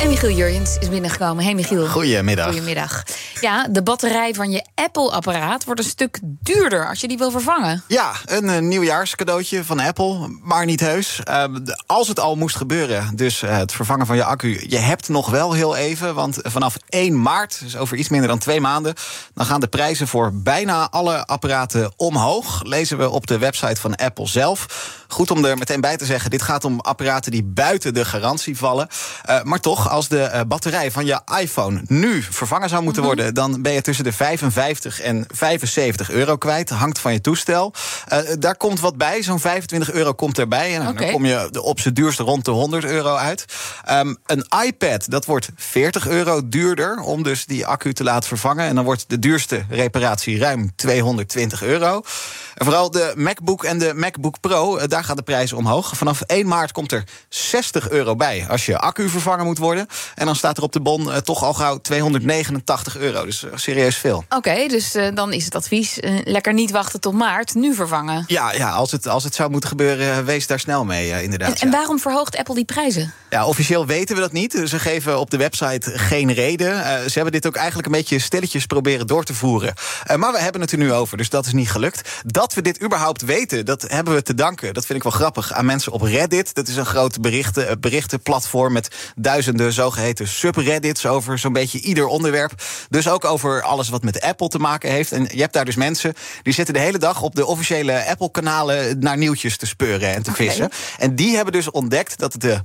En Michiel Jurjens is binnengekomen. Hey Michiel. Goedemiddag. Goedemiddag. Ja, de batterij van je Apple-apparaat wordt een stuk duurder als je die wil vervangen. Ja, een uh, nieuwjaarscadeautje van Apple, maar niet heus. Uh, als het al moest gebeuren, dus uh, het vervangen van je accu... je hebt nog wel heel even, want vanaf 1 maart... dus over iets minder dan twee maanden... dan gaan de prijzen voor bijna alle apparaten omhoog. Lezen we op de website van Apple zelf. Goed om er meteen bij te zeggen, dit gaat om apparaten die buiten de garantie vallen. maar toch, als de batterij van je iPhone nu vervangen zou moeten worden dan ben je tussen de 55 en 75 euro kwijt. Hangt van je toestel. Uh, daar komt wat bij. Zo'n 25 euro komt erbij. En okay. dan kom je op z'n duurste rond de 100 euro uit. Um, een iPad, dat wordt 40 euro duurder om dus die accu te laten vervangen. En dan wordt de duurste reparatie ruim 220 euro. En vooral de MacBook en de MacBook Pro, uh, daar gaat de prijs omhoog. Vanaf 1 maart komt er 60 euro bij als je accu vervangen moet worden. En dan staat er op de bon uh, toch al gauw 289 euro. Dus uh, serieus veel. Oké, dus uh, dan is het advies: lekker niet wachten tot maart, nu vervangen. Ja, ja als, het, als het zou moeten gebeuren, wees daar snel mee, inderdaad. En, ja. en, waarom verhoogt Apple die prijzen? Ja, officieel weten we dat niet. Ze geven op de website geen reden. ze hebben dit ook eigenlijk een beetje stilletjes proberen door te voeren. maar we hebben het er nu over, dus dat is niet gelukt. Dat we dit überhaupt weten, dat hebben we te danken. Dat vind ik wel grappig aan mensen op Reddit. Dat is een groot berichten, berichtenplatform met duizenden zogeheten subreddits over zo'n beetje ieder onderwerp. Dus ook over alles wat met Apple te maken heeft. En je hebt daar dus mensen die zitten de hele dag op de officiële Apple-kanalen naar nieuwtjes te speuren en te okay. vissen. En die hebben dus ontdekt dat de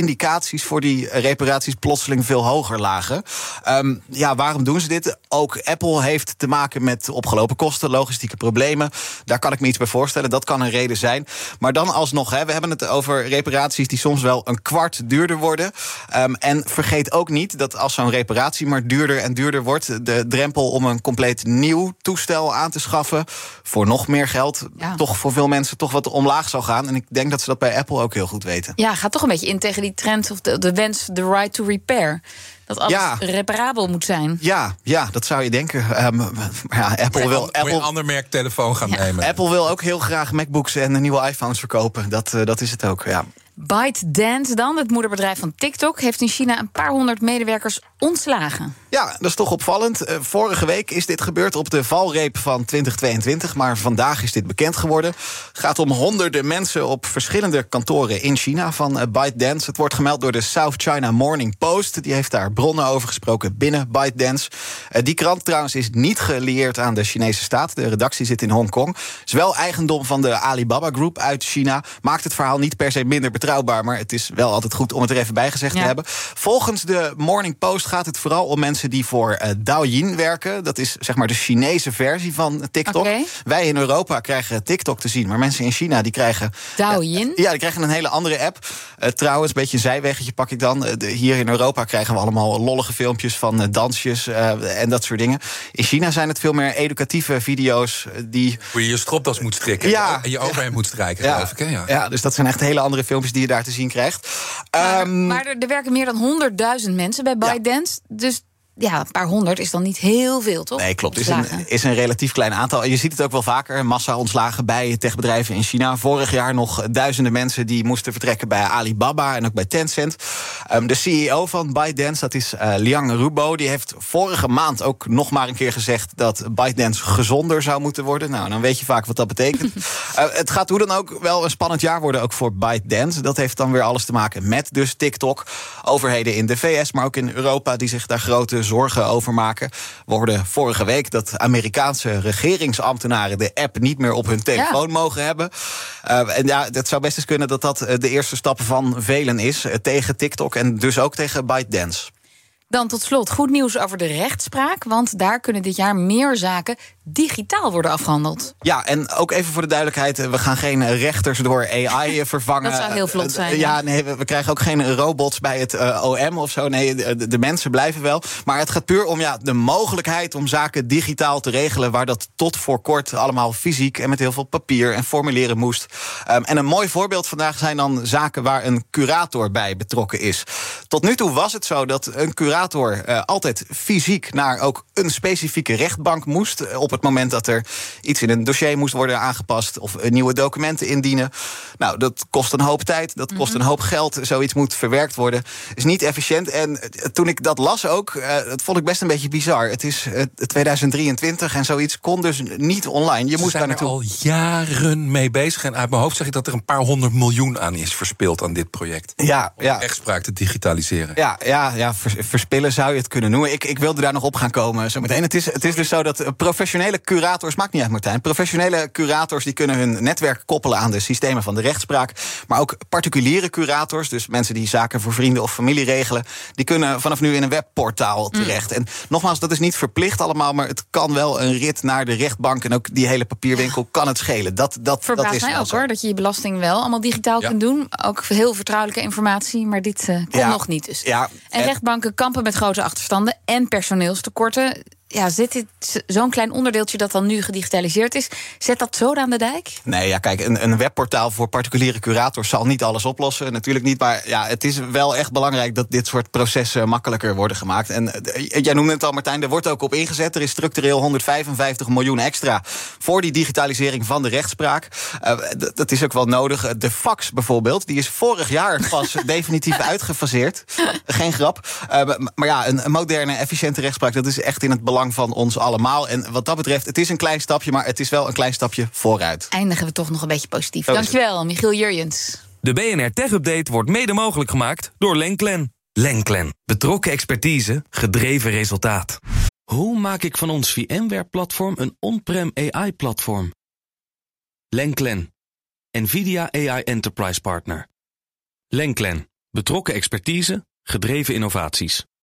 prijsindicaties voor die reparaties plotseling veel hoger lagen. Um, ja, waarom doen ze dit? Ook Apple heeft te maken met opgelopen kosten, logistieke problemen. Daar kan ik me iets bij voorstellen. Dat kan een reden zijn. Maar dan alsnog, hè, we hebben het over reparaties die soms wel een kwart duurder worden. Um, en vergeet ook niet dat als zo'n reparatie maar duurder en duurder wordt, de drempel om een compleet nieuw toestel aan te schaffen voor nog meer geld, ja. toch voor veel mensen toch wat omlaag zal gaan. En ik denk dat ze dat bij Apple ook heel goed weten. Ja, gaat toch een beetje in tegen die trend of de, de wens, de right to repair. Dat alles ja. reparabel moet zijn. Ja, ja, dat zou je denken. Um, ja, Apple wil. Apple, een ander merk telefoon gaan ja. nemen. Apple wil ook heel graag MacBooks en nieuwe iPhones verkopen. Dat, uh, dat is het ook. Ja. ByteDance dan, het moederbedrijf van TikTok, heeft in China een paar honderd medewerkers ontslagen. Ja, dat is toch opvallend. Uh, vorige week is dit gebeurd op de valreep van 2022, maar vandaag is dit bekend geworden. Het gaat om honderden mensen op verschillende kantoren in China van uh, ByteDance. Het wordt gemeld door de South China Morning Post. Die heeft daar bronnen over gesproken binnen ByteDance. Uh, die krant trouwens is niet gelieerd aan de Chinese staat. De redactie zit in Hongkong. Is wel eigendom van de Alibaba Group uit China. Maakt het verhaal niet per se minder betrouwbaar, maar het is wel altijd goed om het er even bij gezegd ja. te hebben. Volgens de Morning Post gaat het vooral om mensen die voor uh, Douyin werken. Dat is zeg maar de Chinese versie van TikTok. Okay. Wij in Europa krijgen TikTok te zien, maar mensen in China die krijgen. Douyin? Uh, ja, die krijgen een hele andere app. Uh, trouwens, een beetje een zijweggetje pak ik dan. De, hier in Europa krijgen we allemaal lollige filmpjes van dansjes en dat soort dingen. In China zijn het veel meer educatieve video's die. Hoe je je stropdas moet strikken ja, en je overheen moet strijken, ja, geloof ik. Hè? Ja. ja, dus dat zijn echt hele andere filmpjes die je daar te zien krijgt. Maar, um, maar er, er, werken meer dan 100.000 mensen bij ByteDance. Ja. Dus ja, een paar honderd is dan niet heel veel, toch? Nee, klopt. Het is een, is een relatief klein aantal. En je ziet het ook wel vaker. Massa ontslagen bij techbedrijven in China. Vorig jaar nog duizenden mensen die moesten vertrekken bij Alibaba en ook bij Tencent. Um, de CEO van ByteDance, dat is uh, Liang Rubo, die heeft vorige maand ook nog maar een keer gezegd dat ByteDance gezonder zou moeten worden. Nou, dan weet je vaak wat dat betekent. uh, het gaat hoe dan ook wel een spannend jaar worden, ook voor ByteDance. Dat heeft dan weer alles te maken met dus TikTok. Overheden in de VS, maar ook in Europa, die zich daar grote zorgen over maken. We hoorden vorige week dat Amerikaanse regeringsambtenaren de app niet meer op hun telefoon ja. mogen hebben. Uh, en ja, het zou best eens kunnen dat dat de eerste stap van velen is uh, tegen TikTok en dus ook tegen ByteDance. Dan tot slot goed nieuws over de rechtspraak. Want daar kunnen dit jaar meer zaken digitaal worden afgehandeld. Ja, en ook even voor de duidelijkheid: we gaan geen rechters door AI vervangen. Dat zou heel vlot zijn. Ja, nee, we krijgen ook geen robots bij het OM of zo. Nee, de, de, mensen blijven wel. Maar het gaat puur om ja, de mogelijkheid om zaken digitaal te regelen, waar dat tot voor kort allemaal fysiek en met heel veel papier en formulieren moest. Um, en een mooi voorbeeld vandaag zijn dan zaken waar een curator bij betrokken is. Tot nu toe was het zo dat een curator uh, altijd fysiek naar ook een specifieke rechtbank moest. Eh, op het moment dat er iets in een dossier moest worden aangepast of nieuwe documenten indienen. Nou, dat kost een hoop tijd, dat kost een hoop geld. Zoiets moet verwerkt worden. Is niet efficiënt. En toen ik dat las ook, dat vond ik best een beetje bizar. Het is 2023 en zoiets kon dus niet online. Je moest daar naartoe. al jaren mee bezig. En uit mijn hoofd zeg ik dat er een paar honderd miljoen aan is verspild aan dit project. Ja, om ja. rechtspraak te digitaliseren. Ja, ja, ja verspillen zou je het kunnen noemen. Ik, ik wilde daar nog op gaan komen zometeen. Het is, het is dus zo dat professionele curators, maakt niet uit Martijn, professionele curators die kunnen hun netwerk koppelen aan de systemen van de rechtspraak. Maar ook particuliere curators, dus mensen die zaken voor vrienden of familie regelen, die kunnen vanaf nu in een webportaal terecht. En nogmaals, dat is niet verplicht allemaal, maar het kan wel een rit naar de rechtbank en ook die hele papierwinkel kan het schelen. Dat, dat, Verbaast dat is mij ook zo. hoor, dat je je belasting wel allemaal digitaal Ja. kunt doen. Ook heel vertrouwelijke informatie, maar dit eh kon Ja. nog niet dus. Ja, En en- rechtbanken kampen met grote achterstanden en personeelstekorten. Ja, zit dit zo'n klein onderdeeltje dat dan nu gedigitaliseerd is, zet dat zo aan de dijk? Nee, ja, kijk, een, een webportaal voor particuliere curators zal niet alles oplossen. Natuurlijk niet. Maar ja, het is wel echt belangrijk dat dit soort processen makkelijker worden gemaakt. En eh, jij noemde het al, Martijn, er wordt ook op ingezet. Er is structureel 155 miljoen extra voor die digitalisering van de rechtspraak. Eh, dat is ook wel nodig. De fax bijvoorbeeld, die is vorig jaar pas definitief uitgefaseerd. Geen grap. Eh, maar- ja, een, een moderne, efficiënte rechtspraak, dat is echt in het belang van ons allemaal. En wat dat betreft, het is een klein stapje, maar het is wel een klein stapje vooruit. Eindigen we toch nog een beetje positief. Zo. Dankjewel, Michiel Jurjens. De BNR Tech Update wordt mede mogelijk gemaakt door Lenklen. Lenklen. Betrokken expertise, gedreven resultaat. Hoe maak ik van ons VMware-platform een on-prem AI-platform? Lenklen. NVIDIA AI Enterprise Partner. Lenklen. Betrokken expertise, gedreven innovaties.